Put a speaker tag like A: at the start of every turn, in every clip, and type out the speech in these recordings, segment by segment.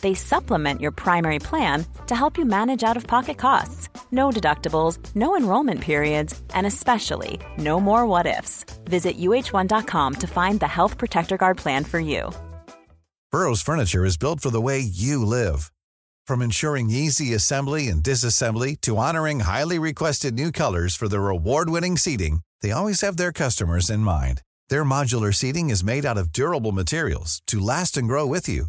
A: They supplement your primary plan to help you manage out of pocket costs. No deductibles, no enrollment periods, and especially no more what ifs. Visit uh1.com to find the Health Protector Guard plan for you.
B: Burrow's furniture is built for the way you live. From ensuring easy assembly and disassembly to honoring highly requested new colors for their award-winning seating, they always have their customers in mind. Their modular seating is made out of durable materials to last and grow with you.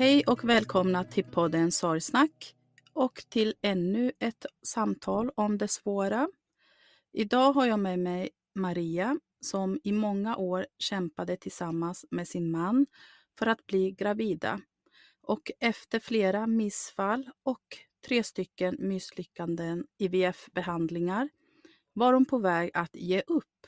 C: Hej och välkomna till podden Sorgsnack och till ännu ett samtal om det svåra. Idag har jag med mig Maria som i många år kämpade tillsammans med sin man för att bli gravida. Och efter flera missfall och tre stycken misslyckanden IVF-behandlingar var hon på väg att ge upp.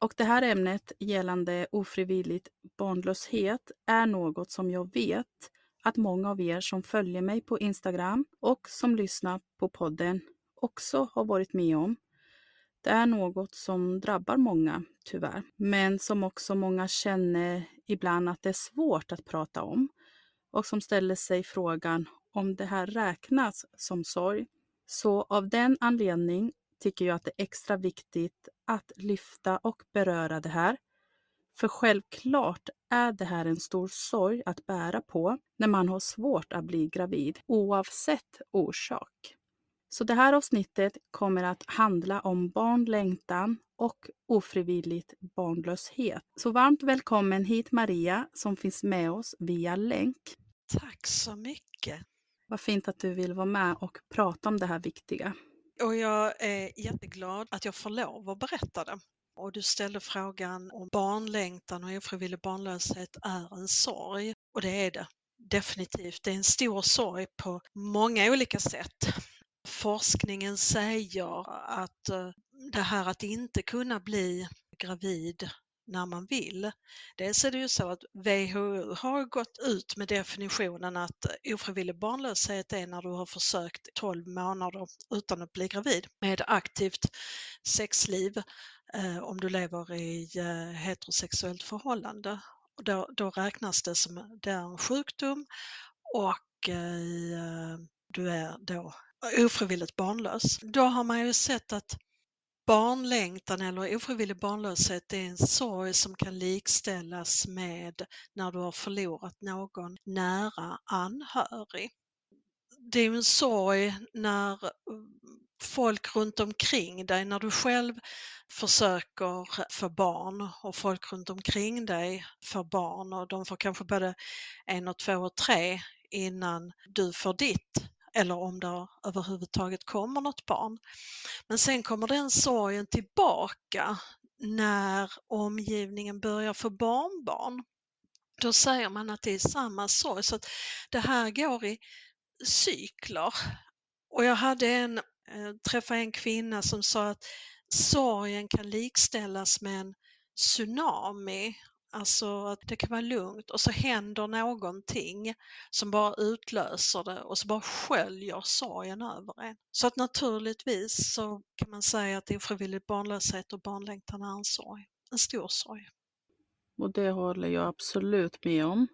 C: Och det här ämnet gällande ofrivilligt barnlöshet är något som jag vet att många av er som följer mig på Instagram och som lyssnar på podden också har varit med om. Det är något som drabbar många, tyvärr, men som också många känner ibland att det är svårt att prata om och som ställer sig frågan om det här räknas som sorg. Så av den anledning tycker jag att det är extra viktigt att lyfta och beröra det här för självklart är det här en stor sorg att bära på när man har svårt att bli gravid, oavsett orsak. Så det här avsnittet kommer att handla om barnlängtan och ofrivilligt barnlöshet. Så varmt välkommen hit Maria som finns med oss via länk.
D: Tack så mycket.
C: Vad fint att du vill vara med och prata om det här viktiga.
D: Och jag är jätteglad att jag får lov att berätta det. Och du ställde frågan om barnlängtan och ofrivillig barnlöshet är en sorg. Och det är det definitivt. Det är en stor sorg på många olika sätt. Forskningen säger att eh, det här att inte kunna bli gravid när man vill. Dels är det ju så att WHO har gått ut med definitionen att ofrivillig barnlöshet är när du har försökt 12 månader utan att bli gravid med aktivt sexliv Eh, om du lever i eh, heterosexuellt förhållande. Och då, då räknas det som eh, det är en sjukdom och eh, eh, du är då ofrivilligt barnlös. Då har man ju sett att barnlängtan eller ofrivillig barnlöshet är en sorg som kan likställas med när du har förlorat någon nära anhörig. Det är ju en sorg när mm, folk runt omkring dig, när du själv försöker få barn och folk runt omkring dig får barn och de får kanske både en och två och tre innan du får ditt eller om det överhuvudtaget kommer något barn. Men sen kommer den sorgen tillbaka när omgivningen börjar få barnbarn. Då säger man att det är samma sorg, så att det här går i cykler. Och jag hade en, eh, träffade en kvinna som sa att sorgen kan likställas med en tsunami Alltså att det kan vara lugnt och så händer någonting som bara utlöser det och så bara sköljer sorgen över en. Så att naturligtvis så kan man säga att ofrivillig barnlöshet och barnlängtan är en sorg, en stor sorg.
C: Och det håller jag absolut med om.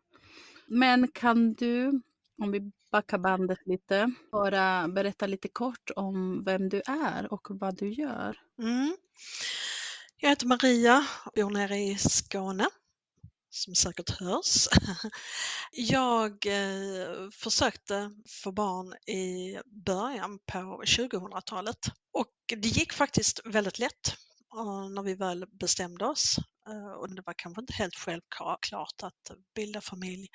C: Men kan du, om vi backar bandet lite, bara berätta lite kort om vem du är och vad du gör?
D: Mm. Jag heter Maria, och bor nere i Skåne som säkert hörs. Jag eh, försökte få barn i början på 2000-talet och det gick faktiskt väldigt lätt när vi väl bestämde oss. Eh, och det var kanske inte helt självklart att bilda familj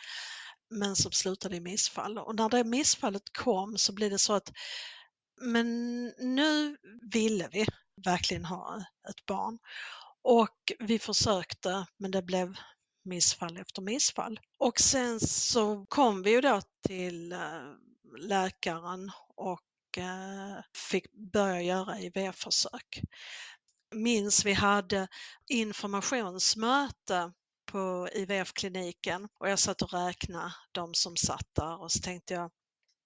D: men som slutade i missfall. Och när det missfallet kom så blev det så att men nu ville vi verkligen ha ett barn. Och vi försökte men det blev missfall efter missfall. Och sen så kom vi ju då till eh, läkaren och eh, fick börja göra IVF-försök. Minns vi hade informationsmöte på IVF-kliniken och jag satt och räknade de som satt där och så tänkte jag,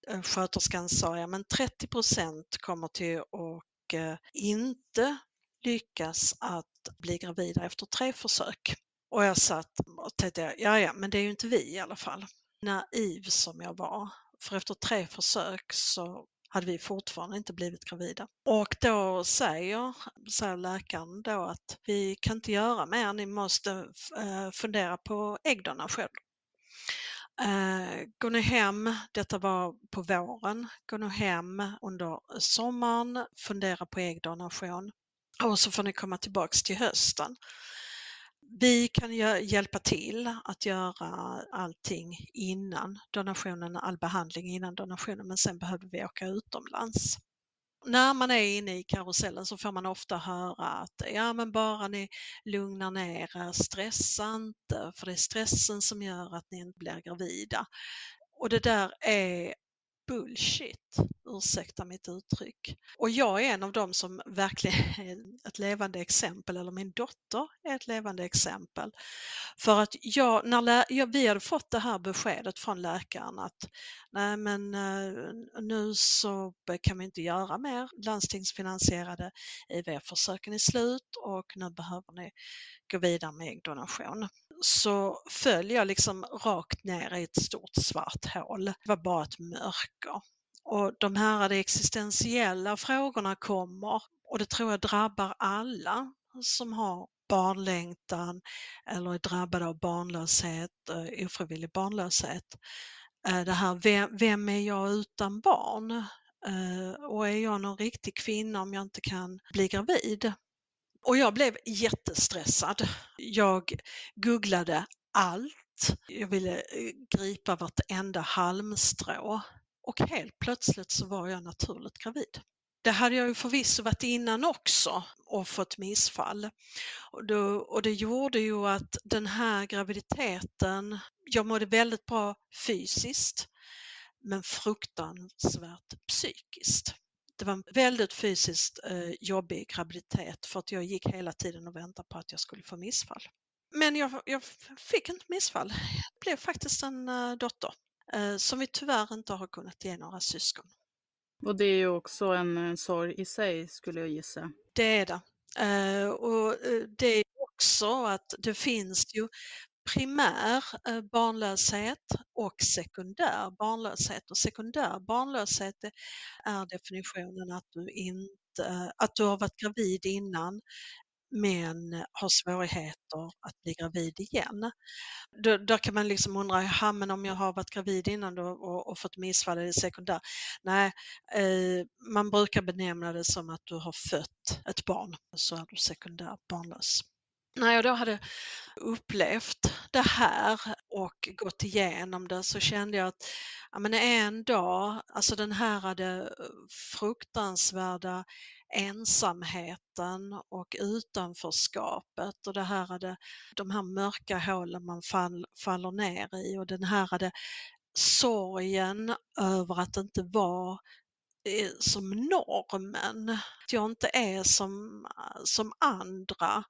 D: eh, sköterskan sa, ja men 30% kommer till att eh, inte lyckas att bli gravida efter tre försök. Och jag satt och tänkte, ja ja, men det är ju inte vi i alla fall. Naiv som jag var, för efter tre försök så hade vi fortfarande inte blivit gravida. Och då säger, säger läkaren då att vi kan inte göra mer, ni måste eh, fundera på äggdonation. Eh, gå nu hem, detta var på våren, gå nu hem under sommaren, fundera på äggdonation och så får ni komma tillbaks till hösten. Vi kan hjälpa till att göra allting innan donationen, all behandling innan donationen, men sen behöver vi åka utomlands. När man är inne i karusellen så får man ofta höra att ja men bara ni lugnar ner er, stressa inte för det är stressen som gör att ni inte blir gravida. Och det där är bullshit, ursäkta mitt uttryck. Och jag är en av dem som verkligen är ett levande exempel, eller min dotter är ett levande exempel. För att jag, när jag, vi hade fått det här beskedet från läkaren att nej men eh, nu så kan vi inte göra mer landstingsfinansierade IVF-försöken är slut och nu behöver ni gå vidare med äggdonation så föll jag liksom rakt ner i ett stort svart hål. Det var bara ett mörker. Och de här existentiella frågorna kommer och det tror jag drabbar alla som har barnlängtan eller är drabbade av barnlöshet, eh, ofrivillig barnlöshet. Eh, det här, vem, vem är jag utan barn? Eh, och är jag någon riktig kvinna om jag inte kan bli gravid? Och jag blev jättestressad. Jag googlade allt. Jag ville eh, gripa vartenda halmstrå och helt plötsligt så var jag naturligt gravid. Det hade jag ju förvisso varit innan också och fått missfall. Och, då, och det gjorde ju att den här graviditeten, jag mådde väldigt bra fysiskt men fruktansvärt psykiskt det var en väldigt fysiskt eh, jobbig graviditet för att jag gick hela tiden och väntade på att jag skulle få missfall. Men jag, jag fick inte missfall. Det blev faktiskt en uh, dotter uh, som vi tyvärr inte har kunnat ge några syskon.
C: Och det är ju också en, en sorg i sig skulle jag gissa.
D: Det är det. Och det är också att det finns ju primär eh, barnlöshet och sekundär barnlöshet. Och sekundär barnlöshet eh, är definitionen att du, inte, eh, att du har varit gravid innan men har svårigheter att bli gravid igen. Då, där kan man liksom undra, ja, men om jag har varit gravid innan då och, och fått missfall, är det sekundär? Nej, eh, man brukar benämna det som att du har fött ett barn, så är du sekundär barnlös. När jag då hade upplevt det här och gått igenom det så kände jag att ja, men en dag, alltså den här eh, hade fruktansvärda ensamheten och utanförskapet och det här eh, hade, de här mörka hålen man fall, faller ner i och den här eh, hade sorgen över att inte vara som normen. Att jag inte är som, som andra.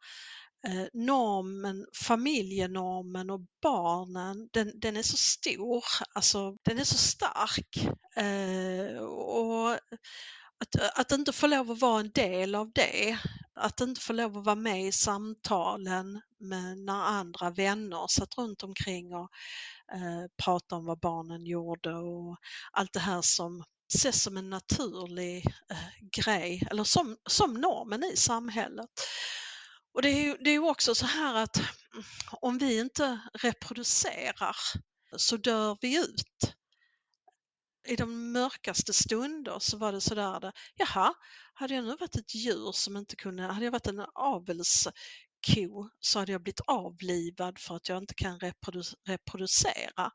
D: Eh, normen, familjenormen och barnen, den, den är så stor, alltså den är så stark. Eh, och att, att inte få lov att vara en del av det, att inte få lov att vara med i samtalen med när andra vänner satt runt omkring och eh, pratade om vad barnen gjorde och allt det här som ses som en naturlig eh, grej eller som, som normen i samhället. Och det är ju det är också så här att om vi inte reproducerar så dör vi ut i de mörkaste stunder så var det sådär, där, jaha, hade jag nu varit ett djur som inte kunde, hade jag varit en avelsko så hade jag blivit avlivad för att jag inte kan reprodu reproducera.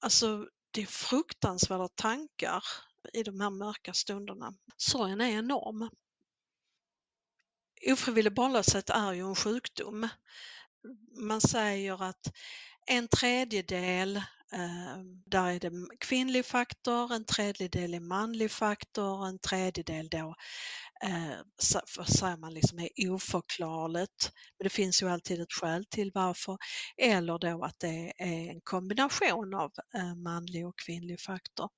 D: Alltså det är fruktansvärda tankar i de här mörka stunderna. Sorgen är enorm. Ofrivillig barnlöshet är ju en sjukdom. Man säger att en tredjedel eh, där är det kvinnlig faktor, en tredjedel är manlig faktor, en tredjedel då Eh, säger man liksom är oförklarligt. Men det finns ju alltid ett skäl till varför. Eller då att det är en kombination av eh, manlig och kvinnlig faktor.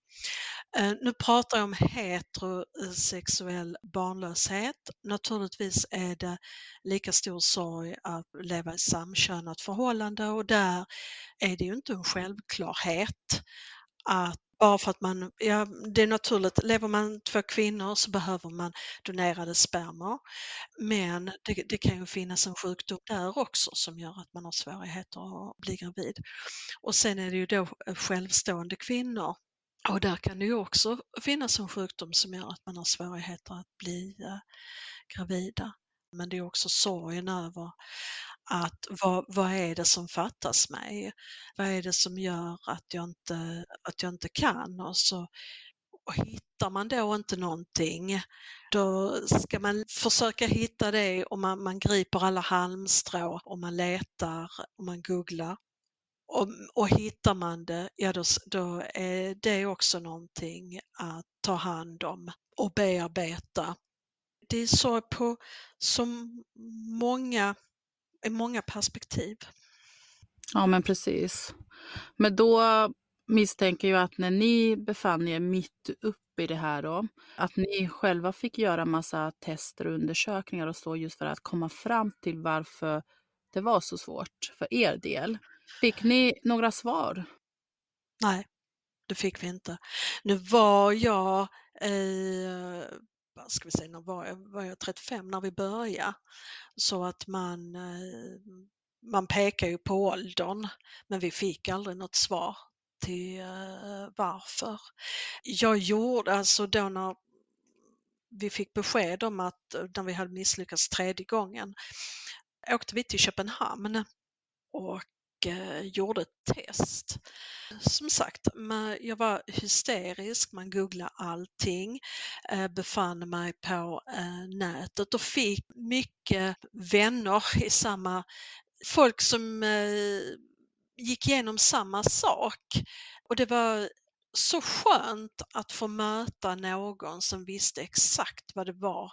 D: Eh, nu pratar jag om heterosexuell barnlöshet. Naturligtvis är det lika stor sorg att leva i samkönat förhållande och där är det ju inte en självklarhet att bara för att man, ja det är naturligt, lever man två kvinnor så behöver man donerade spermor. Men det, det, kan ju finnas en sjukdom där också som gör att man har svårigheter att bli gravid. Och sen är det ju då eh, självstående kvinnor och där kan det ju också finnas en sjukdom som gör att man har svårigheter att bli eh, gravida. Men det är också sorgen över att vad, vad är det som fattas mig? Vad är det som gör att jag inte, att jag inte kan? Och så och hittar man då inte någonting, då ska man försöka hitta det och man, man griper alla halmstrå och man letar och man googlar. Och, och hittar man det, ja då, då är det också någonting att ta hand om och bearbeta. Det är så på så många, många perspektiv.
C: Ja men precis. Men då misstänker jag att när ni befann er mitt uppe i det här då, att ni själva fick göra massa tester och undersökningar och så just för att komma fram till varför det var så svårt för er del. Fick ni några svar?
D: Nej, det fick vi inte. Nu var jag, vad ska vi säga, när var jag, var jag 35 när vi började. Så att man, eh, man pekar ju på åldern, men vi fick aldrig något svar till eh, varför. Jag gjorde alltså då när vi fick besked om att eh, när vi hade misslyckats tredje gången åkte vi till Köpenhamn och Eh, gjorde ett test. Som sagt, jag var hysterisk, man googlade allting, eh, befann mig på eh, nätet och fick mycket vänner i samma, folk som gick igenom samma sak. Och det var så skönt att få möta någon som visste exakt vad det var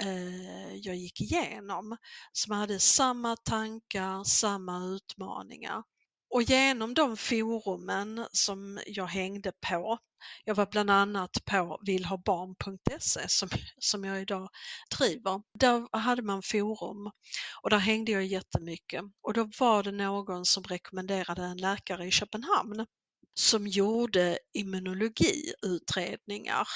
D: eh, jag gick igenom, som hade samma tankar, samma utmaningar. Och genom de forumen som jag hängde på, jag var bland annat på villhabarn.se som, som jag idag driver, där hade man forum och där hängde jag jättemycket. Och då var det någon som rekommenderade en läkare i Köpenhamn som gjorde immunologiutredningar.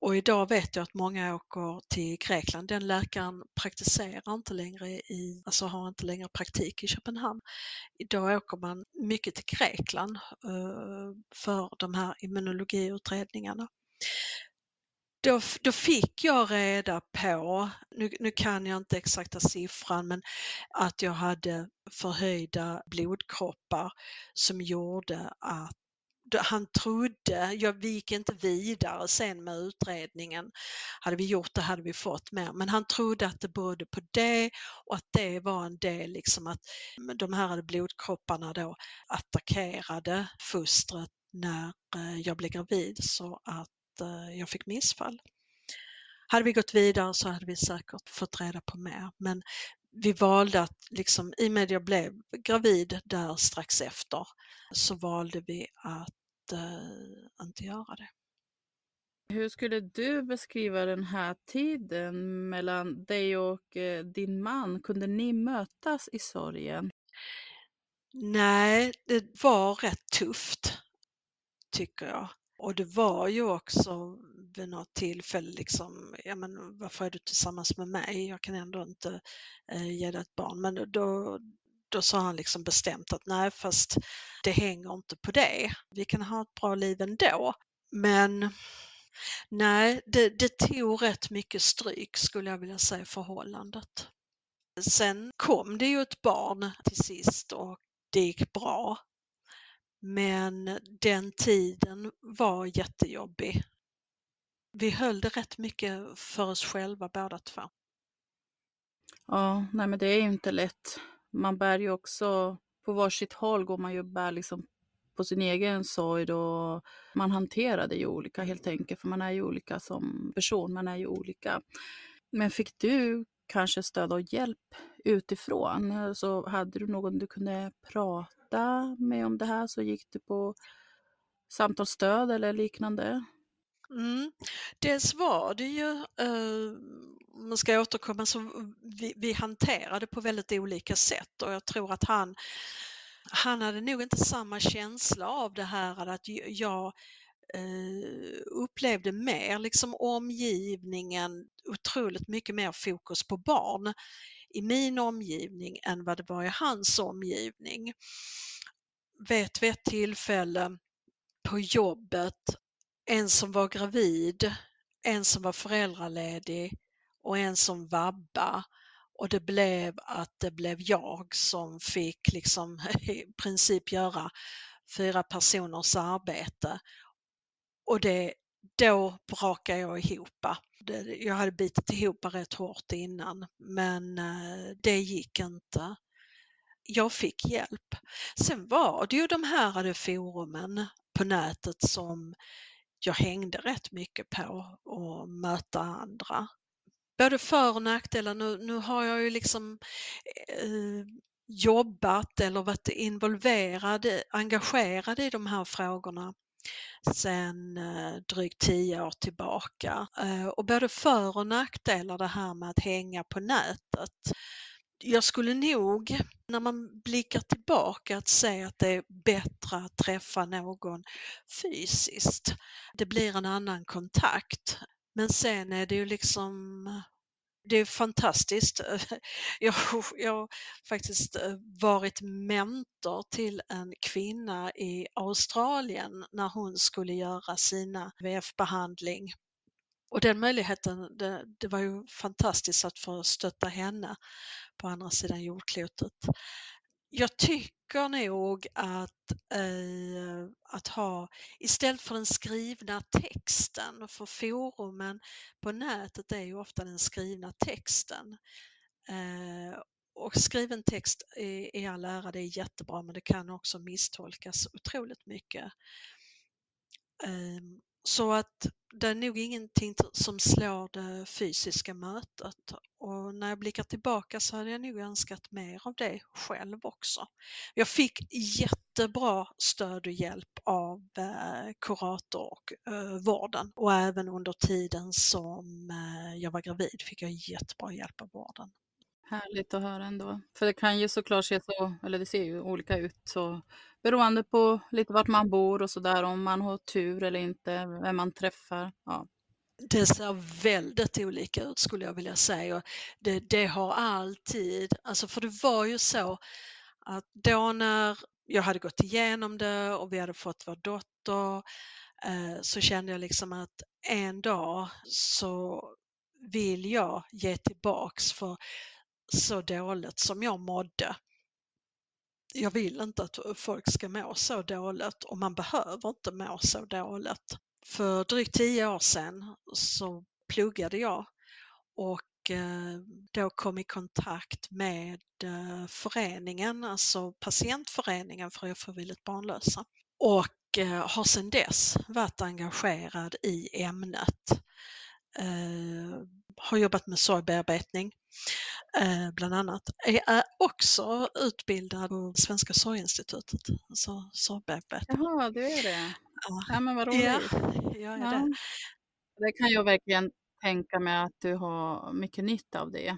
D: Och idag vet jag att många åker till Grekland. Den läkaren praktiserar inte längre i, alltså har inte längre praktik i Köpenhamn. Idag åker man mycket till Grekland eh, för de här immunologiutredningarna. Då, då, fick jag reda på, nu, nu, kan jag inte exakta siffran, men att jag hade förhöjda blodkroppar som gjorde att han trodde, jag, vi gick inte vidare sen med utredningen. Hade vi gjort det hade vi fått mer, men han trodde att det berodde på det och att det var en del, liksom att mm, de här blodkropparna då attackerade fostret när eh, jag blev gravid så att jag fick missfall. Hade vi gått vidare så hade vi säkert fått reda på mer, men vi valde att, liksom, i och med att jag blev gravid där strax efter, så valde vi att eh, inte göra det.
C: Hur skulle du beskriva den här tiden mellan dig och eh, din man? Kunde ni mötas i sorgen?
D: Nej, det var rätt tufft tycker jag. Och det var ju också vid något tillfälle liksom, ja men varför är du tillsammans med mig? Jag kan ändå inte eh, ge dig ett barn. Men då, då sa han liksom bestämt att nej, fast det hänger inte på det. Vi kan ha ett bra liv ändå. Men nej, det, det tog rätt mycket stryk skulle jag vilja säga förhållandet. Sen kom det ju ett barn till sist och det gick bra. Men den tiden var jättejobbig. Vi höll det rätt mycket för oss själva båda två.
C: Ja, nej men det är ju inte lätt man bär ju också, på varsitt håll går man ju och bär liksom på sin egen sorg och man hanterar det ju olika helt enkelt, för man är ju olika som person, man är ju olika. Men fick du kanske stöd och hjälp utifrån? Så hade du någon du kunde prata med om det här så gick du på samtalsstöd eller liknande?
D: Mm. Dels var det ju, eh, om man ska återkomma, så vi, vi hanterade på väldigt olika sätt och jag tror att han, han hade nog inte samma känsla av det här att jag eh, upplevde mer liksom omgivningen, otroligt mycket mer fokus på barn i min omgivning än vad det var i hans omgivning. Vet vid ett tillfälle på jobbet en som var gravid, en som var föräldraledig och en som vabba och det blev att det blev jag som fick liksom i princip göra fyra personers arbete. Och det, då brakade jag ihop. Jag hade bitit ihop rätt hårt innan men eh, det gick inte. Jag fick hjälp. Sen var det ju de här eh, forumen på nätet som jag hängde rätt mycket på och möta andra. Både för och nackdelar. Nu, nu har jag ju liksom eh, jobbat eller varit involverad, engagerad i de här frågorna sen eh, drygt tio år tillbaka. Eh, och både för och nackdelar det här med att hänga på nätet jag skulle nog, när man blickar tillbaka, att säga att det är bättre att träffa någon fysiskt. Det blir en annan kontakt. Men sen är det ju liksom det är fantastiskt. Jag, jag har faktiskt eh, varit mentor till en kvinna i Australien när hon skulle göra sina VF-behandling och den möjligheten, det, det, var ju fantastiskt att få stötta henne på andra sidan jordklotet. Jag tycker nog att, eh, att ha, istället för den skrivna texten, för forumen på nätet är ju ofta den skrivna texten. Eh, och skriven text i, i all ära, det är jättebra men det kan också misstolkas otroligt mycket. Eh, så att det är nog ingenting som slår det fysiska mötet och när jag blickar tillbaka så hade jag nog önskat mer av det själv också. Jag fick jättebra stöd och hjälp av eh, kurator och eh, vården och även under tiden som eh, jag var gravid fick jag jättebra hjälp av vården.
C: Härligt att höra ändå. För det kan ju såklart se så, eller det ser ju olika ut, så beroende på lite vart man bor och sådär, om man har tur eller inte, vem man träffar. Ja.
D: Det ser väldigt olika ut skulle jag vilja säga. Och det, det har alltid, alltså för det var ju så att då när jag hade gått igenom det och vi hade fått vår dotter eh, så kände jag liksom att en dag så vill jag ge tillbaks för så dåligt som jag mådde. Jag vill inte att folk ska må så dåligt och man behöver inte må så dåligt. För drygt tio år sedan så pluggade jag och eh, då kom i kontakt med eh, föreningen, alltså patientföreningen för ofrivilligt barnlösa och eh, har sedan dess varit engagerad i ämnet. Har jobbat med sorgbearbetning bland annat, är också utbildad på Svenska Sorginstitutet, alltså sorgbearbetare.
C: Jaha, du är det? Ja, ja men vad roligt.
D: Ja, jag är ja. det.
C: Det kan jag verkligen tänka mig att du har mycket nytta av det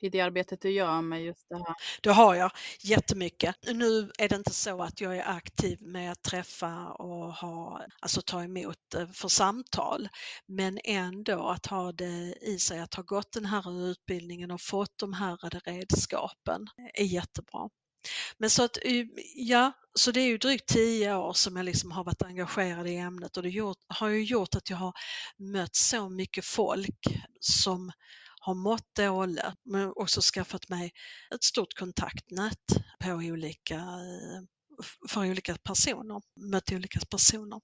C: i det arbetet du gör med just det här?
D: Det har jag jättemycket. Nu är det inte så att jag är aktiv med att träffa och ha, alltså ta emot eh, för samtal, men ändå att ha det i sig, att ha gått den här utbildningen och fått de här redskapen är jättebra. Men så att, eh, ja, så det är ju drygt tio år som jag liksom har varit engagerad i ämnet och det gjort, har ju gjort att jag har mött så mycket folk som har mått dåligt men också skaffat mig ett stort kontaktnät på olika, eh, för olika personer, mött olika personer.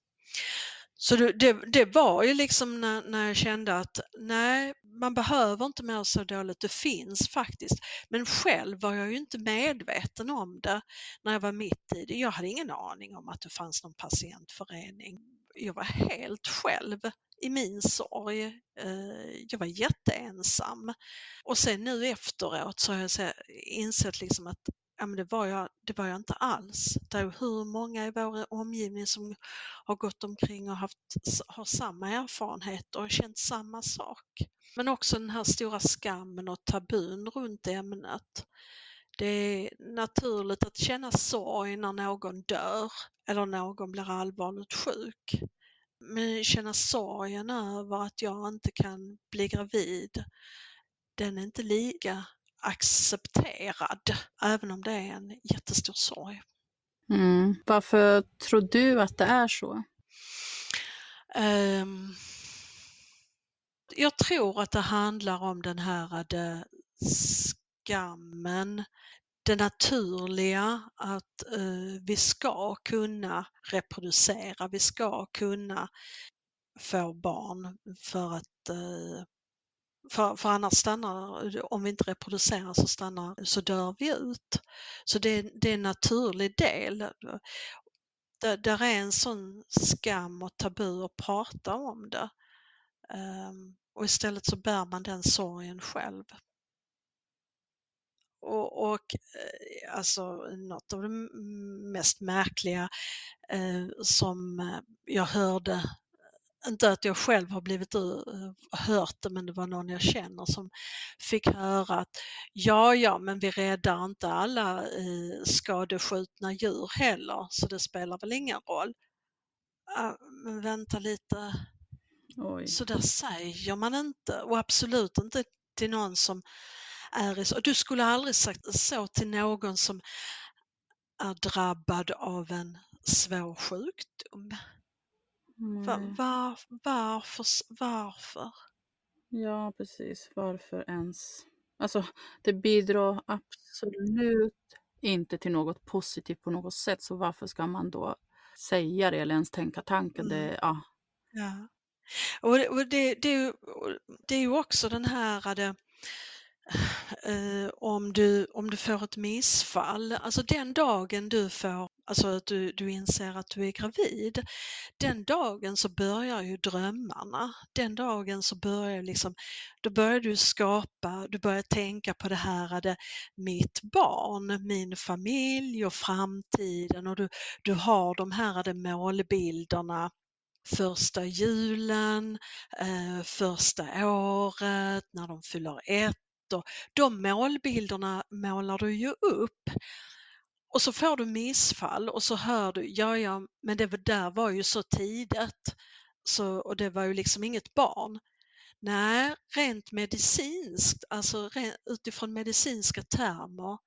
D: Så det, det, det, var ju liksom när, när jag kände att nej, man behöver inte må så dåligt, det finns faktiskt. Men själv var jag ju inte medveten om det när jag var mitt i det. Jag hade ingen aning om att det fanns någon patientförening. Jag var helt själv i min sorg. Eh, jag var jätteensam. Och sen nu efteråt så har jag insett liksom att ja, men det, var jag, det var jag inte alls. Det är hur många i vår omgivning som har gått omkring och haft, har samma erfarenhet och känt samma sak. Men också den här stora skammen och tabun runt ämnet. Det är naturligt att känna sorg när någon dör eller någon blir allvarligt sjuk. Men känna sorgen över att jag inte kan bli gravid, den är inte lika accepterad, även om det är en jättestor sorg.
C: Mm. Varför tror du att det är så?
D: Um, jag tror att det handlar om den här det, skammen, det naturliga att eh, vi ska kunna reproducera, vi ska kunna få barn för att eh, för, för annars stannar, om vi inte reproducerar så stannar, så dör vi ut. Så det, det är en naturlig del. Där, där är en sån skam och tabu att prata om det. Um, och istället så bär man den sorgen själv. Och, och eh, alltså något av det mest märkliga eh, som jag hörde inte att jag själv har blivit hört det, men det var någon jag känner som fick höra att ja, ja, men vi räddar inte alla uh, skadeskjutna djur heller, så det spelar väl ingen roll. Uh, men vänta lite, Oj. så där säger man inte och absolut inte till någon som är i så. Du skulle aldrig sagt så till någon som är drabbad av en svår sjukdom. Va, var, varför, varför?
C: Ja, precis. Varför ens? Alltså, det bidrar absolut inte till något positivt på något sätt, så varför ska man då säga det eller ens tänka tanken? Mm. Det, ja.
D: ja. Och, det, och det, det, är ju, det är ju också den här, det, eh, om, du, om du får ett missfall, alltså den dagen du får, alltså att du, du inser att du är gravid, den dagen så börjar ju drömmarna. Den dagen så börjar liksom, då börjar du skapa, du börjar tänka på det här, det, mitt barn, min familj och framtiden och du, du har de här det målbilderna första julen, eh, första året, när de fyller ett. Och de målbilderna målar du ju upp. Och så får du missfall och så hör du, ja ja, men det där var ju så tidigt så, och det var ju liksom inget barn. Nej, rent medicinskt, alltså utifrån medicinska termer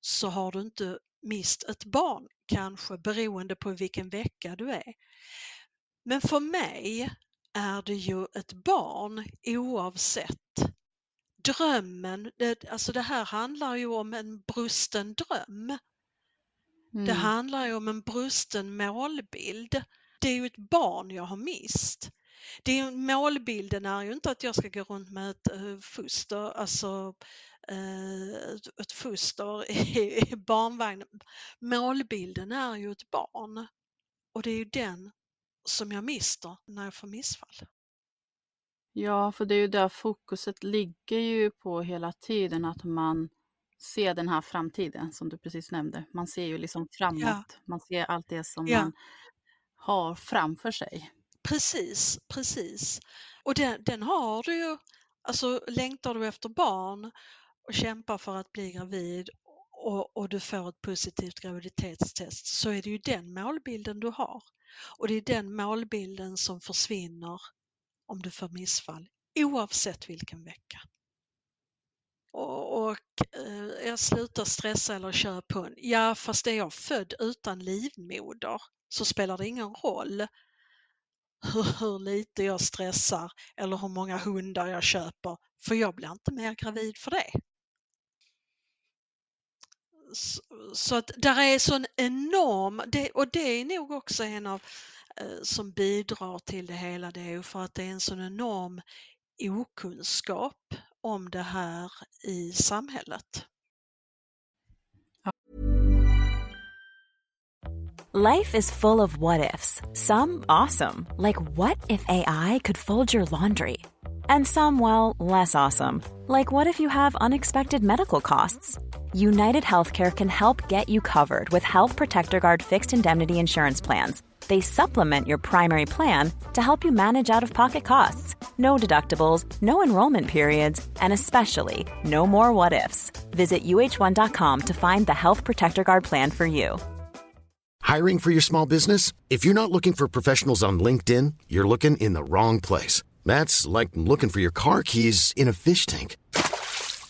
D: så har du inte mist ett barn, kanske beroende på vilken vecka du är. Men för mig är det ju ett barn oavsett. Drömmen, det, alltså det här handlar ju om en brusten dröm. Mm. Det handlar ju om en brusten målbild. Det är ju ett barn jag har mist. Det är, målbilden är ju inte att jag ska gå runt med ett uh, foster, alltså uh, ett foster i, i barnvagnen. Målbilden är ju ett barn och det är ju den som jag mister när jag får missfall.
C: Ja, för det är ju där fokuset ligger ju på hela tiden, att man ser den här framtiden som du precis nämnde. Man ser ju liksom framåt. Ja. Man ser allt det som ja. man har framför sig.
D: Precis, precis. Och den, den har du ju, alltså längtar du efter barn och kämpar för att bli gravid och, och, du får ett positivt graviditetstest så är det ju den målbilden du har. Och det är den målbilden som försvinner om du får missfall oavsett vilken vecka. Och, och eh, jag slutar stressa eller köra på en. Ja, fast är jag född utan livmoder så spelar det ingen roll hur, hur lite jag stressar eller hur många hundar jag köper för jag blir inte mer gravid för det. Så att där är sån enorm, det, och det är nog också en av Eh, som bidrar till det hela, det är ju för att det är en sån enorm okunskap om det här i samhället.
A: Life is full of what ifs. Some awesome, like what if AI could fold your laundry? And some, well, less awesome, like what if you have unexpected medical costs? United Healthcare can help get you covered with Health Protector Guard fixed indemnity insurance plans. They supplement your primary plan to help you manage out of pocket costs. No deductibles, no enrollment periods, and especially no more what ifs. Visit uh1.com to find the Health Protector Guard plan for you.
E: Hiring for your small business? If you're not looking for professionals on LinkedIn, you're looking in the wrong place. That's like looking for your car keys in a fish tank.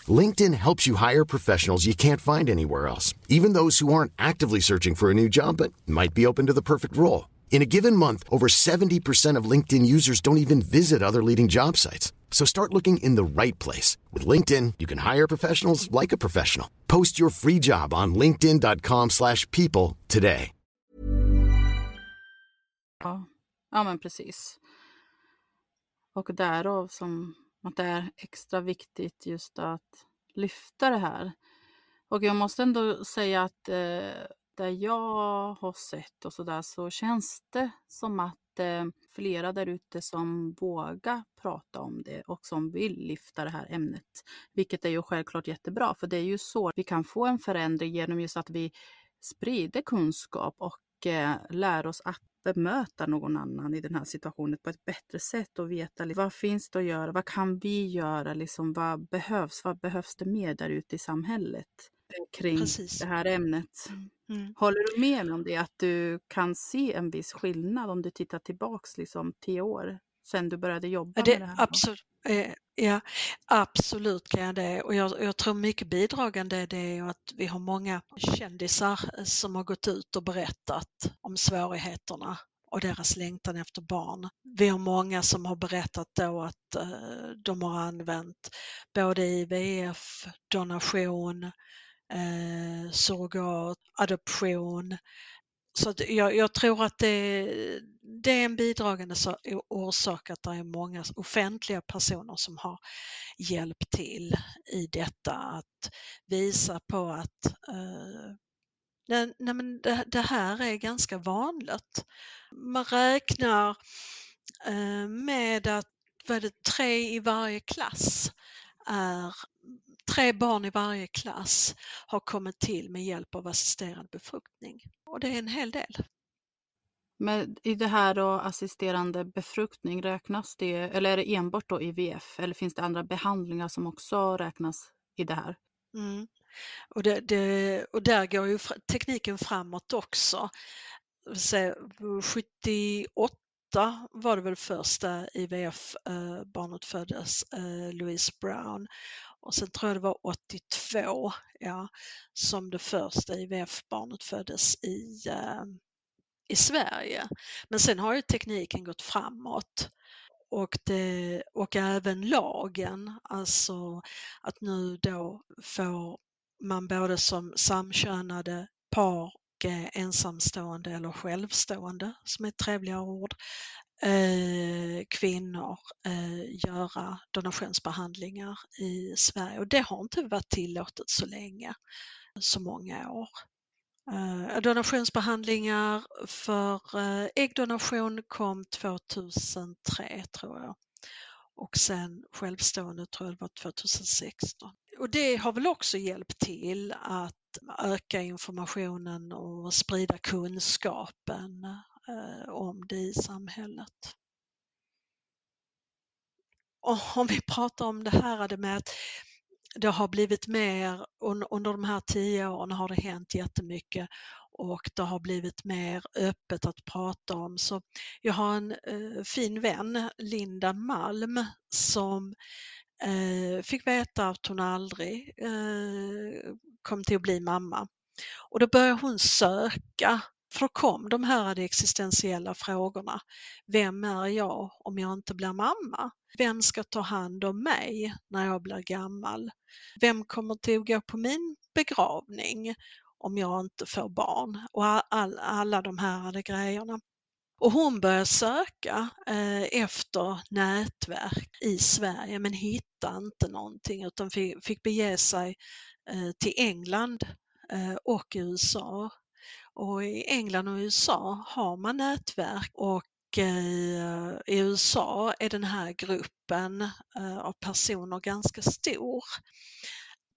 E: LinkedIn helps you hire professionals you can't find anywhere else, even those who aren't actively searching for a new job but might be open to the perfect role. In a given month, over 70% of LinkedIn users don't even visit other leading job sites. So start looking in the right place. With LinkedIn, you can hire professionals like a professional. Post your free job on linkedin.com slash people today.
C: Ja, ja men precis. Och därav som att det är extra viktigt just att lyfta det här. Och jag måste ändå säga att eh, där jag har sett och sådär så känns det som att eh, flera där ute som vågar prata om det och som vill lyfta det här ämnet. Vilket är ju självklart jättebra för det är ju så vi kan få en förändring genom just att vi sprider kunskap och eh, lär oss att bemöta någon annan i den här situationen på ett bättre sätt och veta liksom, vad finns det att göra, vad kan vi göra, liksom, vad behövs, vad behövs det mer där ute i samhället? Kring Precis. det här ämnet. Mm. mm. Håller du med mig om det, att du kan se en viss skillnad om du tittar tillbaks liksom tio år sedan du började jobba
D: det,
C: med det här?
D: Absolut. Eh, ja, absolut kan jag det och jag, jag tror mycket bidragande är det att vi har många kändisar som har gått ut och berättat om svårigheterna och deras längtan efter barn. Vi har många som har berättat då att eh, de har använt både IVF, donation, eh, surrogat, adoption. Så jag, jag, tror att det, det är en bidragande orsak att det är många offentliga personer som har hjälpt till i detta att visa på att eh, nej, nej, men det, det, här är ganska vanligt. Man räknar eh, med att vad det, tre i varje klass är tre barn i varje klass har kommit till med hjälp av assisterad befruktning och det är en hel del.
C: Men i det här då assisterande befruktning, räknas det, eller är det enbart då IVF eller finns det andra behandlingar som också räknas i det här?
D: Mm. Och, det, det, och där går ju tekniken framåt också. 78 var det väl första IVF-barnet föddes, eh, Louise Brown. Och sen tror jag det var 82 ja, som det första IVF-barnet föddes i, eh, i Sverige. Men sen har ju tekniken gått framåt och, det, och även lagen, alltså att nu då får man både som samkönade par och ensamstående eller självstående, som är ett trevligare ord, eh, kvinnor eh, göra donationsbehandlingar i Sverige och det har inte varit tillåtet så länge, så många år. Eh, donationsbehandlingar för eh, äggdonation kom 2003 tror jag och sen självstående tror jag det var 2016. Och det har väl också hjälpt till att öka informationen och sprida kunskapen Eh, om det i samhället. Och om vi pratar om det här med att det har blivit mer, under de här tio åren har det hänt jättemycket och det har blivit mer öppet att prata om. Så jag har en eh, fin vän, Linda Malm, som eh, fick veta att hon aldrig eh, kom till att bli mamma. Och då började hon söka för då kom de här existentiella frågorna. Vem är jag om jag inte blir mamma? Vem ska ta hand om mig när jag blir gammal? Vem kommer att gå på min begravning om jag inte får barn? Och all, alla de här grejerna. Och hon började söka eh, efter nätverk i Sverige men hittade inte någonting utan fick, bege sig eh, till England eh, och USA och i England och USA har man nätverk och eh, i USA är den här gruppen eh, av personer ganska stor.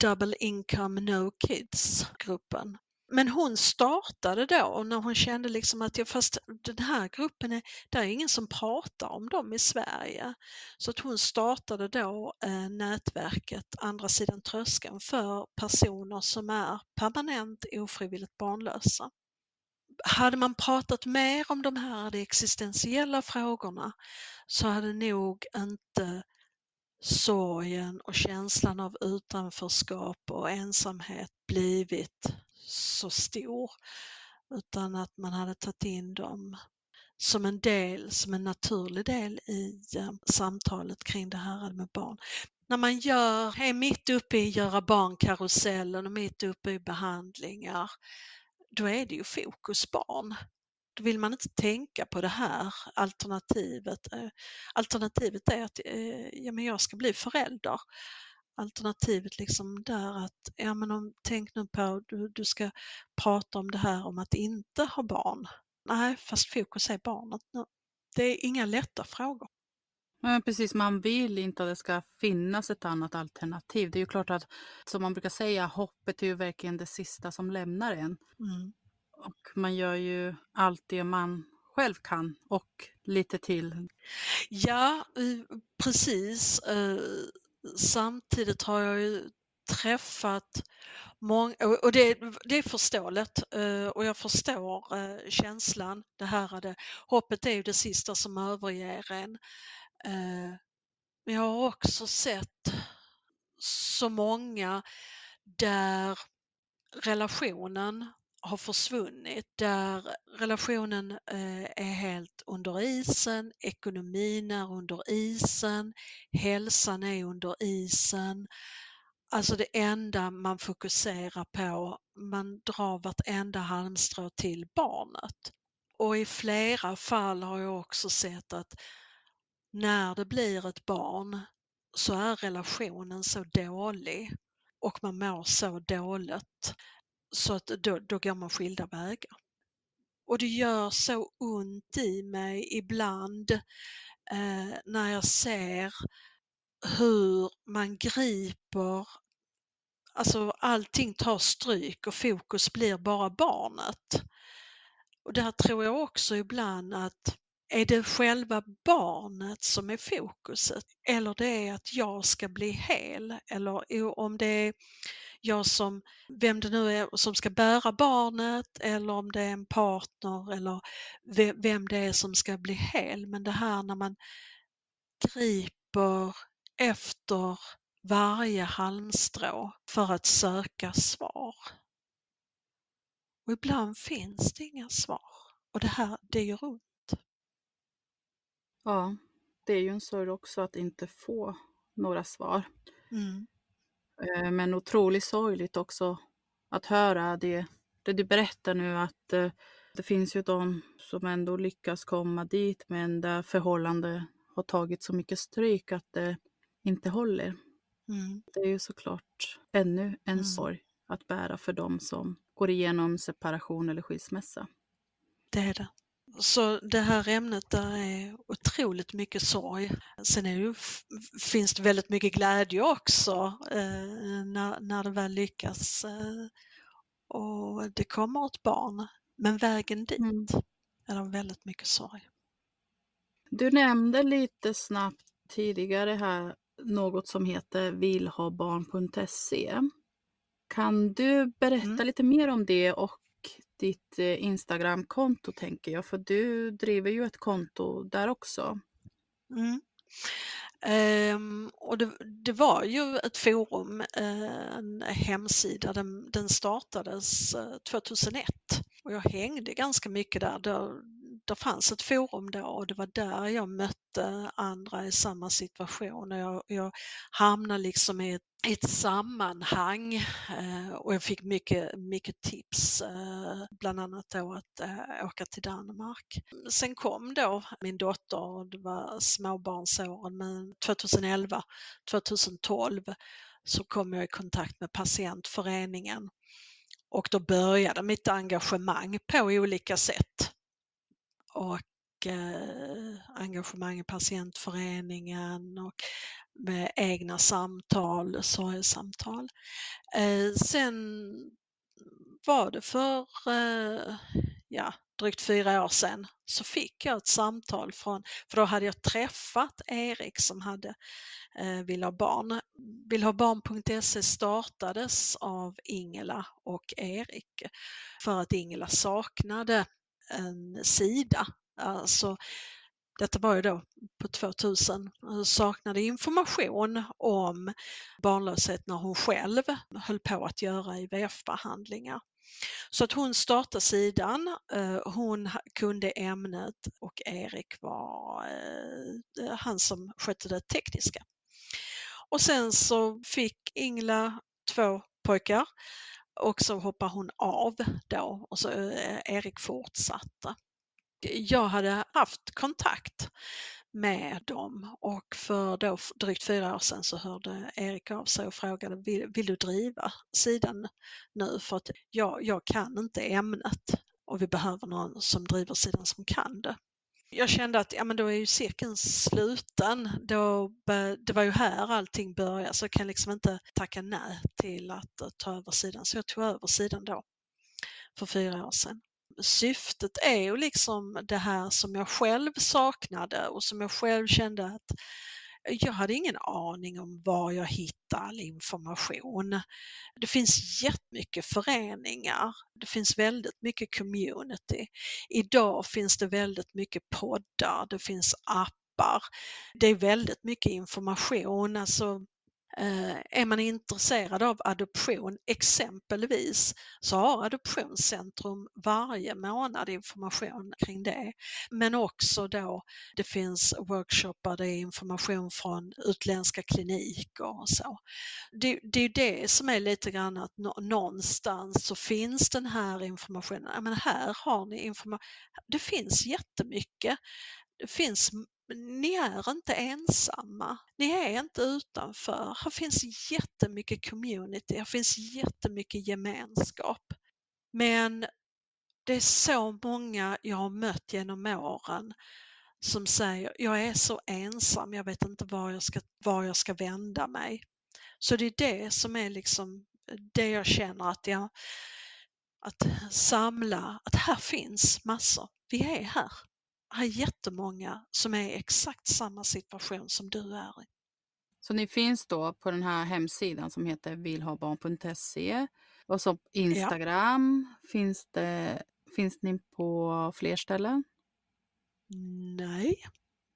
D: Double Income No Kids-gruppen. Men hon startade då när hon kände liksom att jag, fast den här gruppen, är, det är ingen som pratar om dem i Sverige. Så att hon startade då eh, nätverket Andra sidan tröskeln för personer som är permanent ofrivilligt barnlösa hade man pratat mer om de här de existentiella frågorna så hade nog inte sorgen och känslan av utanförskap och ensamhet blivit så stor utan att man hade tagit in dem som en del, som en naturlig del i eh, samtalet kring det här med barn. När man gör, är mitt uppe i göra barnkarusellen och mitt uppe i behandlingar då är det ju fokus barn. Då vill man inte tänka på det här alternativet. Eh, alternativet är att eh, ja, men jag ska bli förälder. Alternativet liksom där att, ja men om, tänk nu på, du, du ska prata om det här om att inte ha barn. Nej, fast fokus är barnet nu. Det är inga lätta frågor.
C: Men precis, man vill inte att det ska finnas ett annat alternativ. Det är ju klart att, som man brukar säga, hoppet är ju verkligen det sista som lämnar en. Mm. Och man gör ju allt det man själv kan och lite till.
D: Ja, eh, precis. Eh, samtidigt har jag ju träffat många, och det, det är förståeligt eh, och jag förstår känslan. Det här det, hoppet är ju det sista som överger en. Eh, men jag har också sett så många där relationen har försvunnit, där relationen eh, är helt under isen, ekonomin är under isen, hälsan är under isen. Alltså det enda man fokuserar på, man drar vartenda halmstrå till barnet. Och i flera fall har jag också sett att när det blir ett barn så är relationen så dålig och man mår så dåligt så att då, då går man skilda vägar. Och det gör så ont i mig ibland eh, när jag ser hur man griper, alltså allting tar stryk och fokus blir bara barnet. Och där tror jag också ibland att är det själva barnet som är fokuset eller det är att jag ska bli hel eller om det är jag som, vem det nu är som ska bära barnet eller om det är en partner eller vem det är som ska bli hel. Men det här när man griper efter varje halmstrå för att söka svar. Och ibland finns det inga svar och det här, det gör ont.
C: Ja, det är ju en sorg också att inte få några svar. Mm. Eh, men otroligt sorgligt också att höra det, det du berättar nu att eh, det finns ju de som ändå lyckas komma dit men där förhållande har tagit så mycket stryk att det inte håller. Mm. Det är ju såklart ännu en mm. sorg att bära för dem som går igenom separation eller skilsmässa.
D: Det är det. Så det här ämnet där är otroligt mycket sorg. Sen är det, finns det väldigt mycket glädje också eh, när, när det väl lyckas eh, och det kommer ett barn. Men vägen dit mm. är det väldigt mycket sorg.
C: Du nämnde lite snabbt tidigare här något som heter villhabarn.se. Kan du berätta mm. lite mer om det och ditt eh, Instagramkonto tänker jag, för du driver ju ett konto där också.
D: Mm. Um, och det, det, var ju ett forum, eh, en hemsida, den, den startades eh, 2001 och jag hängde ganska mycket där. där. Det fanns ett forum då och det var där jag mötte andra i samma situation. Jag, jag hamnade liksom i ett i ett sammanhang eh, och jag fick mycket, mycket tips, eh, bland annat då att eh, åka till Danmark. Sen kom då min dotter, det var småbarnsåren, men 2011, 2012 så kom jag i kontakt med patientföreningen och då började mitt engagemang på olika sätt. Och eh, engagemang i patientföreningen och med egna samtal, sorgesamtal. Eh, sen var det för eh, ja, drygt fyra år sedan så fick jag ett samtal från, för då hade jag träffat Erik som hade eh, Vill ha barn. Villhabarn.se startades av Ingela och Erik för att Ingela saknade en sida. Alltså detta var ju då på 2000, saknade information om barnlöshet när hon själv höll på att göra IVF-behandlingar. Så att hon startade sidan, eh, hon kunde ämnet och Erik var eh, eh, han som skötte det tekniska. Och sen så fick Ingla två pojkar och så hoppade hon av då och så eh, Erik fortsatte jag hade haft kontakt med dem och för då drygt fyra år sedan så hörde Erik av sig och frågade vill, vill du driva sidan nu för att jag, jag kan inte ämnet och vi behöver någon som driver sidan som kan det. Jag kände att ja, men då är ju cirkeln sluten. Då, det var ju här allting började så jag kan liksom inte tacka nej till att eh, ta över sidan. Så jag tog över sidan då för fyra år sedan syftet är ju liksom det här som jag själv saknade och som jag själv kände att jag hade ingen aning om var jag hittade all information. Det finns jättemycket föreningar, det finns väldigt mycket community. Idag finns det väldigt mycket poddar, det finns appar, det är väldigt mycket information. Alltså, Eh, är man intresserad av adoption exempelvis så har Adoptionscentrum varje månad information kring det. Men också då det finns workshoppar, det är information från utländska kliniker och så. Det, det är det som är lite grann att någonstans så finns den här informationen. Ja, men här har ni information. Det finns jättemycket. Det finns ni är inte ensamma. Ni är inte utanför. Här finns jättemycket community, här finns jättemycket gemenskap. Men det är så många jag har mött genom åren som säger jag är så ensam, jag vet inte var jag ska, var jag ska vända mig. Så det är det som är liksom det jag känner att jag att samla, att här finns massor. Vi är här här är jättemånga som är i exakt samma situation som du är i.
C: Så ni finns då på den här hemsidan som heter vilhabarn.se och så Instagram, ja. finns, det, finns ni på fler ställen?
D: Nej.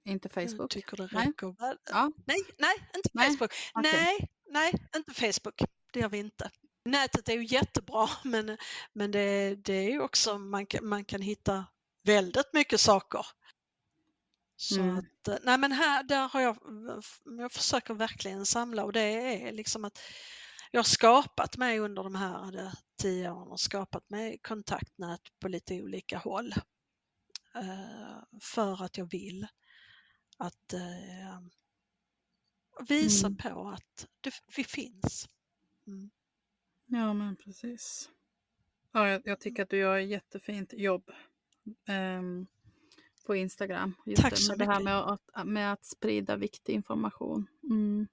C: Inte Facebook? Jag
D: tycker det räcker. Nej, ja. nej, nej, inte nej. Facebook. Okay. Nej, nej, inte Facebook. Det gör vi inte. Nätet är ju jättebra men, men det, det är ju också, man man kan hitta väldigt mycket saker. Så mm. att, eh, nej men här, där har jag, jag försöker verkligen samla och det är liksom att jag har skapat mig under de här eh, tio åren och skapat mig kontaktnät på lite olika håll. Uh, för att jag vill att visa mm. på att det, vi finns. Mm.
C: Ja men precis. Ja, jag, jag tycker att du gör ett jättefint jobb um, på Instagram. Just
D: Tack så
C: det, mycket. Det här med att, med att sprida viktig information. Mm.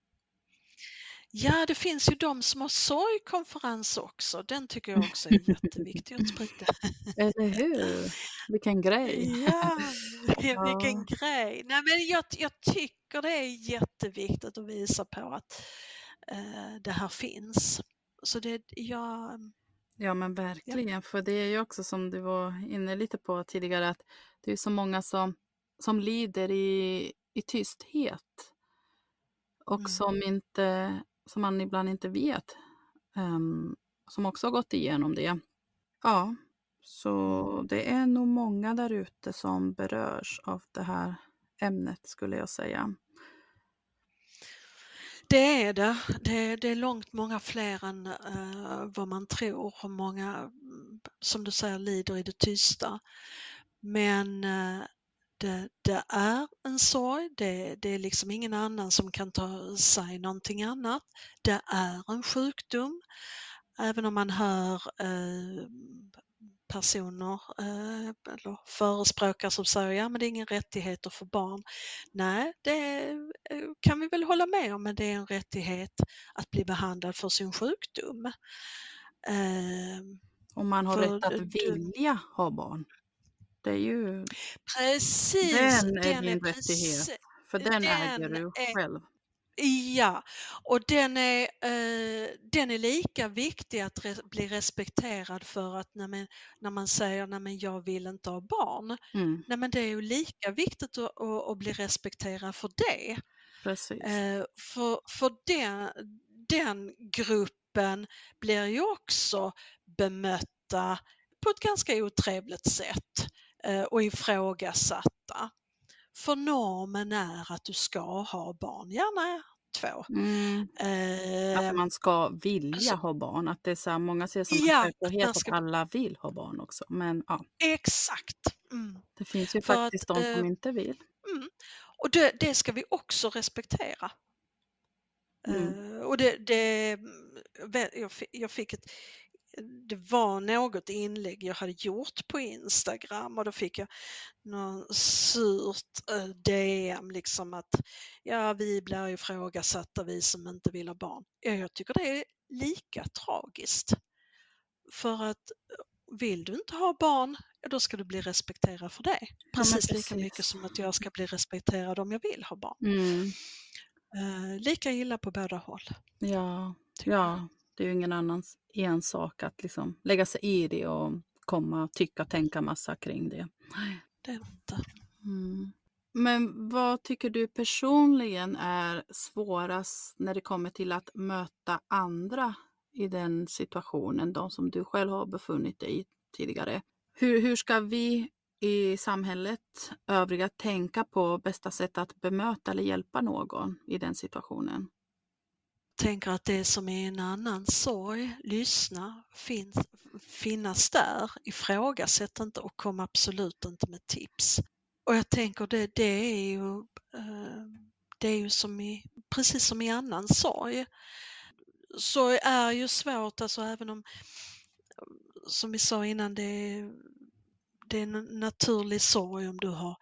D: Ja, det finns ju de som har sorgkonferens också. Den tycker jag också är jätteviktig att sprida.
C: Eller hur? Vilken grej!
D: Ja, vilken grej! Nej, men jag, jag tycker det är jätteviktigt att visa på att eh, det här finns. Så det, jag,
C: Ja men verkligen, ja. för det är ju också som du var inne lite på tidigare att det är så många som, som lider i, i tysthet och mm. som, inte, som man ibland inte vet, um, som också har gått igenom det. Ja, så det är nog många där ute som berörs av det här ämnet skulle jag säga.
D: Det är det. Det, det är långt många fler än uh, vad man tror och många, mm, som du säger, lider i det tysta. Men uh, det, det, är en sorg, det, det, är liksom ingen annan som kan ta sig någonting annat. Det är en sjukdom. Även om man hör uh, personer eh, eller förespråkare som säger ja men det är ingen rättighet att få barn. Nej, det eh, kan vi väl hålla med om, men det är en rättighet att bli behandlad för sin sjukdom.
C: Eh, och man har rätt att vilja ha barn. Det är ju...
D: Precis!
C: Den är den din är rättighet, för den, den äger du är, själv.
D: Ja, och den är, eh, den är lika viktig att re bli respekterad för att när man, när man säger nej men jag vill inte ha barn. Mm. Nej men det är ju lika viktigt att, att, att bli respekterad för det.
C: Precis.
D: Eh, för för den, den gruppen blir ju också bemötta på ett ganska otrevligt sätt eh, och ifrågasatta. För normen är att du ska ha barn, gärna två.
C: Mm. Eh, att man ska vilja alltså, ha barn, att det är så här, många ser som ja, självklarhet ska... att alla vill ha barn också. Men, ja.
D: Exakt.
C: Mm. Det finns ju För faktiskt att, de som eh, inte vill.
D: Mm. Och det, det, ska vi också respektera. Mm. Uh, och det, det, jag, jag fick ett det var något inlägg jag hade gjort på Instagram och då fick jag någon surt eh, DM liksom att ja, vi blir ifrågasatta vi som inte vill ha barn. Ja, jag tycker det är lika tragiskt. För att vill du inte ha barn, ja, då ska du bli respekterad för det. Precis, ja, precis, lika mycket som att jag ska bli respekterad om jag vill ha barn. Mm. Uh, lika illa på båda håll.
C: Ja, ja. Det är ju ingen annans ensak att liksom lägga sig i det och komma och tycka och tänka massa kring det.
D: Det inte. Mm.
C: Men vad tycker du personligen är svårast när det kommer till att möta andra i den situationen, de som du själv har befunnit dig i tidigare? Hur, hur ska vi i samhället, övriga, tänka på bästa sätt att bemöta eller hjälpa någon i den situationen?
D: Tänker att det som är en annan sorg, lyssna, finns, finnas där, ifrågasätt inte och kom absolut inte med tips. Och jag tänker det, det är ju, eh, det är ju som i, precis som i annan sorg, så är ju svårt, alltså även om, som vi sa innan, det, det är en naturlig sorg om du har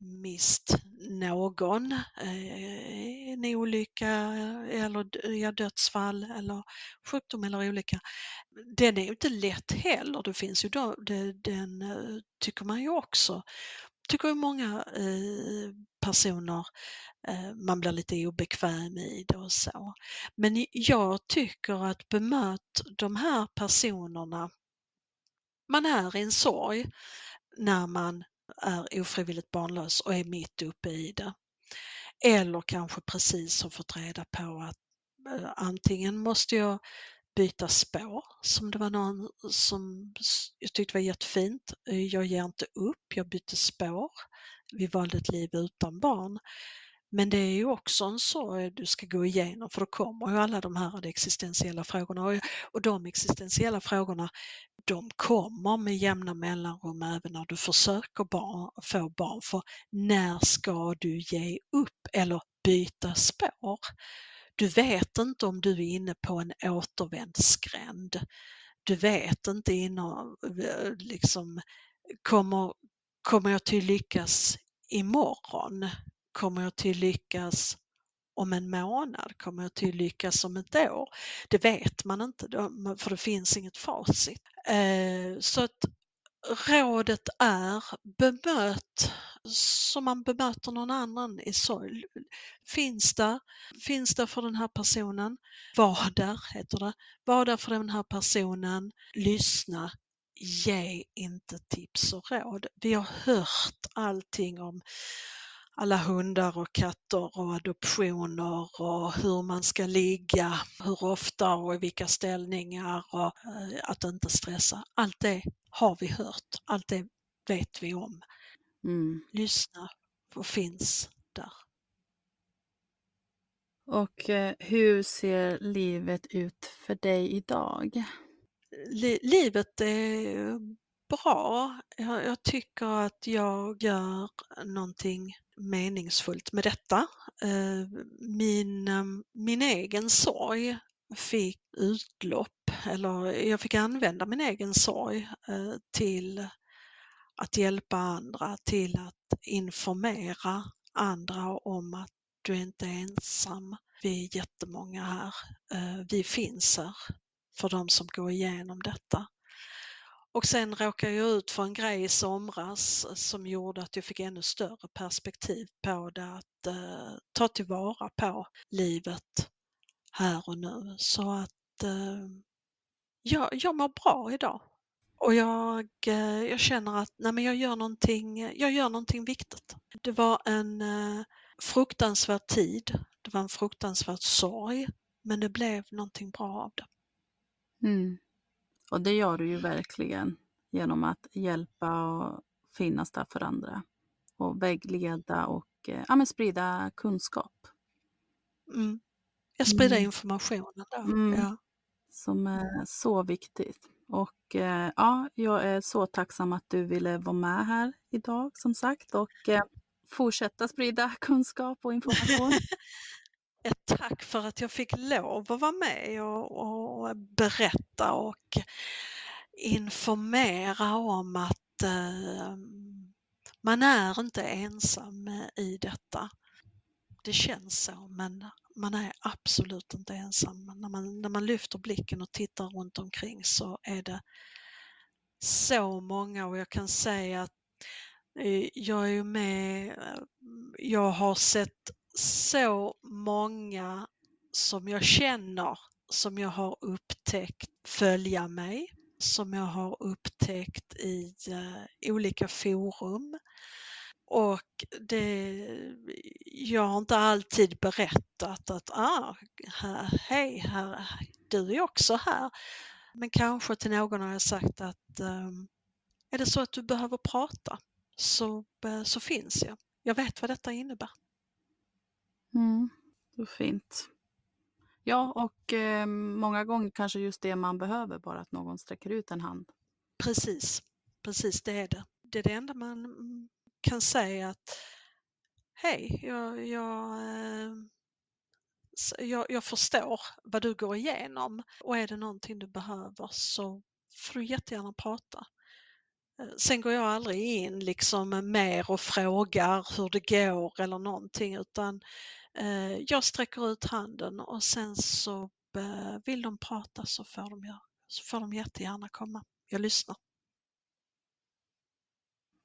D: mist någon, i en olycka eller dödsfall eller sjukdom eller olycka. Den är ju inte lätt heller. Det finns ju då, det, den eh, tycker man ju också, tycker ju många eh, personer man blir lite obekväm i det och så. Men jag tycker att bemöt de här personerna, man är i en sorg när man är ofrivilligt barnlös och är mitt uppe i det. Eller kanske precis har fått reda på att eh, antingen måste jag byta spår, som det var någon som jag tyckte var jättefint. Eh, jag ger inte upp, jag byter spår. Vi valde ett liv utan barn. Men det är ju också en sorg du ska gå igenom för då kommer ju alla de här existentiella frågorna och de existentiella frågorna de kommer med jämna mellanrum även när du försöker barn, få barn. För när ska du ge upp eller byta spår? Du vet inte om du är inne på en återvändsgränd. Du vet inte inom, eh, liksom, kommer, kommer jag till lyckas imorgon? Kommer jag till lyckas om en månad? Kommer jag till lyckas om ett år? Det vet man inte för det finns inget facit. Eh, så att rådet är bemöt som man bemöter någon annan i sorg. Finns där, finns där för den här personen. Var där, heter det. Var där för den här personen. Lyssna. Ge inte tips och råd. Vi har hört allting om alla hundar och katter och adoptioner och hur man ska ligga, hur ofta och i vilka ställningar och eh, att inte stressa. Allt det har vi hört, allt det vet vi om. Mm. Lyssna och finns där.
C: Och eh, hur ser livet ut för dig idag?
D: livet är bra. Jag, jag, tycker att jag gör någonting meningsfullt med detta. Eh, min, ehm, min egen sorg fick utlopp, eller jag fick använda min egen sorg eh, till att hjälpa andra, till att informera andra om att du inte är ensam. Vi är jättemånga här. Eh, vi finns här för de som går igenom detta. Och sen råkade jag ut för en grej i somras eh, som gjorde att jag fick ännu större perspektiv på det, att eh, ta tillvara på livet här och nu. Så att eh, jag, jag mår bra idag. Och jag, eh, jag känner att nej men jag, gör någonting, jag gör någonting viktigt. Det var en eh, fruktansvärd tid, det var en fruktansvärd sorg, men det blev någonting bra av det.
C: Mm. Och det gör du ju verkligen genom att hjälpa och finnas där för andra. Och vägleda och eh, ja, men sprida kunskap.
D: Mm. Jag sprider mm. informationen där. Mm. Ja.
C: Som är så viktigt. Och eh, ja, jag är så tacksam att du ville vara med här idag som sagt och eh, fortsätta sprida kunskap och information.
D: ett tack för att jag fick lov att vara med och, och berätta och informera om att eh, man är inte ensam eh, i detta. Det känns så, men man är absolut inte ensam. När man, när man lyfter blicken och tittar runt omkring så är det så många och jag kan säga att eh, jag är ju med, eh, jag har sett så många som jag känner, som jag har upptäckt följa mig, som jag har upptäckt i uh, olika forum Och det, jag har inte alltid berättat att ah, här, hej, här, du är också här. Men kanske till någon har jag sagt att um, är det så att du behöver prata så, eh, så finns jag. Jag vet vad detta innebär.
C: Mm, så fint. Ja, och eh, många gånger kanske just det man behöver, bara att någon sträcker ut en hand.
D: Precis, precis det är det. Det är det enda man mm, kan säga att hej, jag, jag, eh, jag, jag förstår vad du går igenom och är det någonting du behöver så får du jättegärna prata. Eh, sen går jag aldrig in liksom mer och frågar hur det går eller någonting utan eh, Eh, jag sträcker ut handen och sen så eh, vill de prata så får de, så får de jättegärna komma. Jag lyssnar.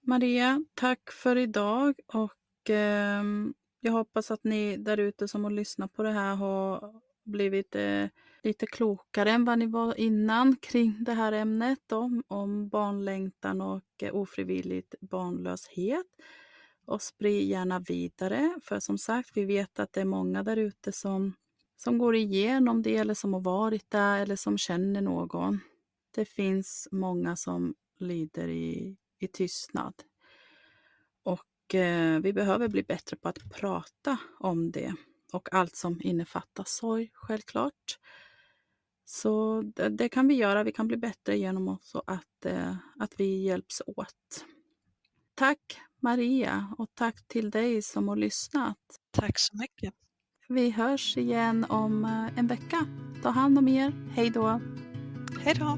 C: Maria, tack för idag och eh, jag hoppas att ni där ute som har lyssnat på det här har blivit eh, lite klokare än vad ni var innan kring det här ämnet då, om barnlängtan och eh, ofrivilligt barnlöshet. Och sprid gärna vidare, för som sagt, vi vet att det är många där ute som, som går igenom det eller som har varit där eller som känner någon. Det finns många som lider i i tystnad. Och eh, vi behöver bli bättre på att prata om det och allt som innefattar sorg, självklart. Så det, det, kan vi göra. Vi kan bli bättre genom också att, eh, att vi hjälps åt. Tack Maria och tack till dig som har lyssnat.
D: Tack så mycket.
C: Vi hörs igen om eh, en vecka. Ta hand om er. Hej då.
D: Hej då.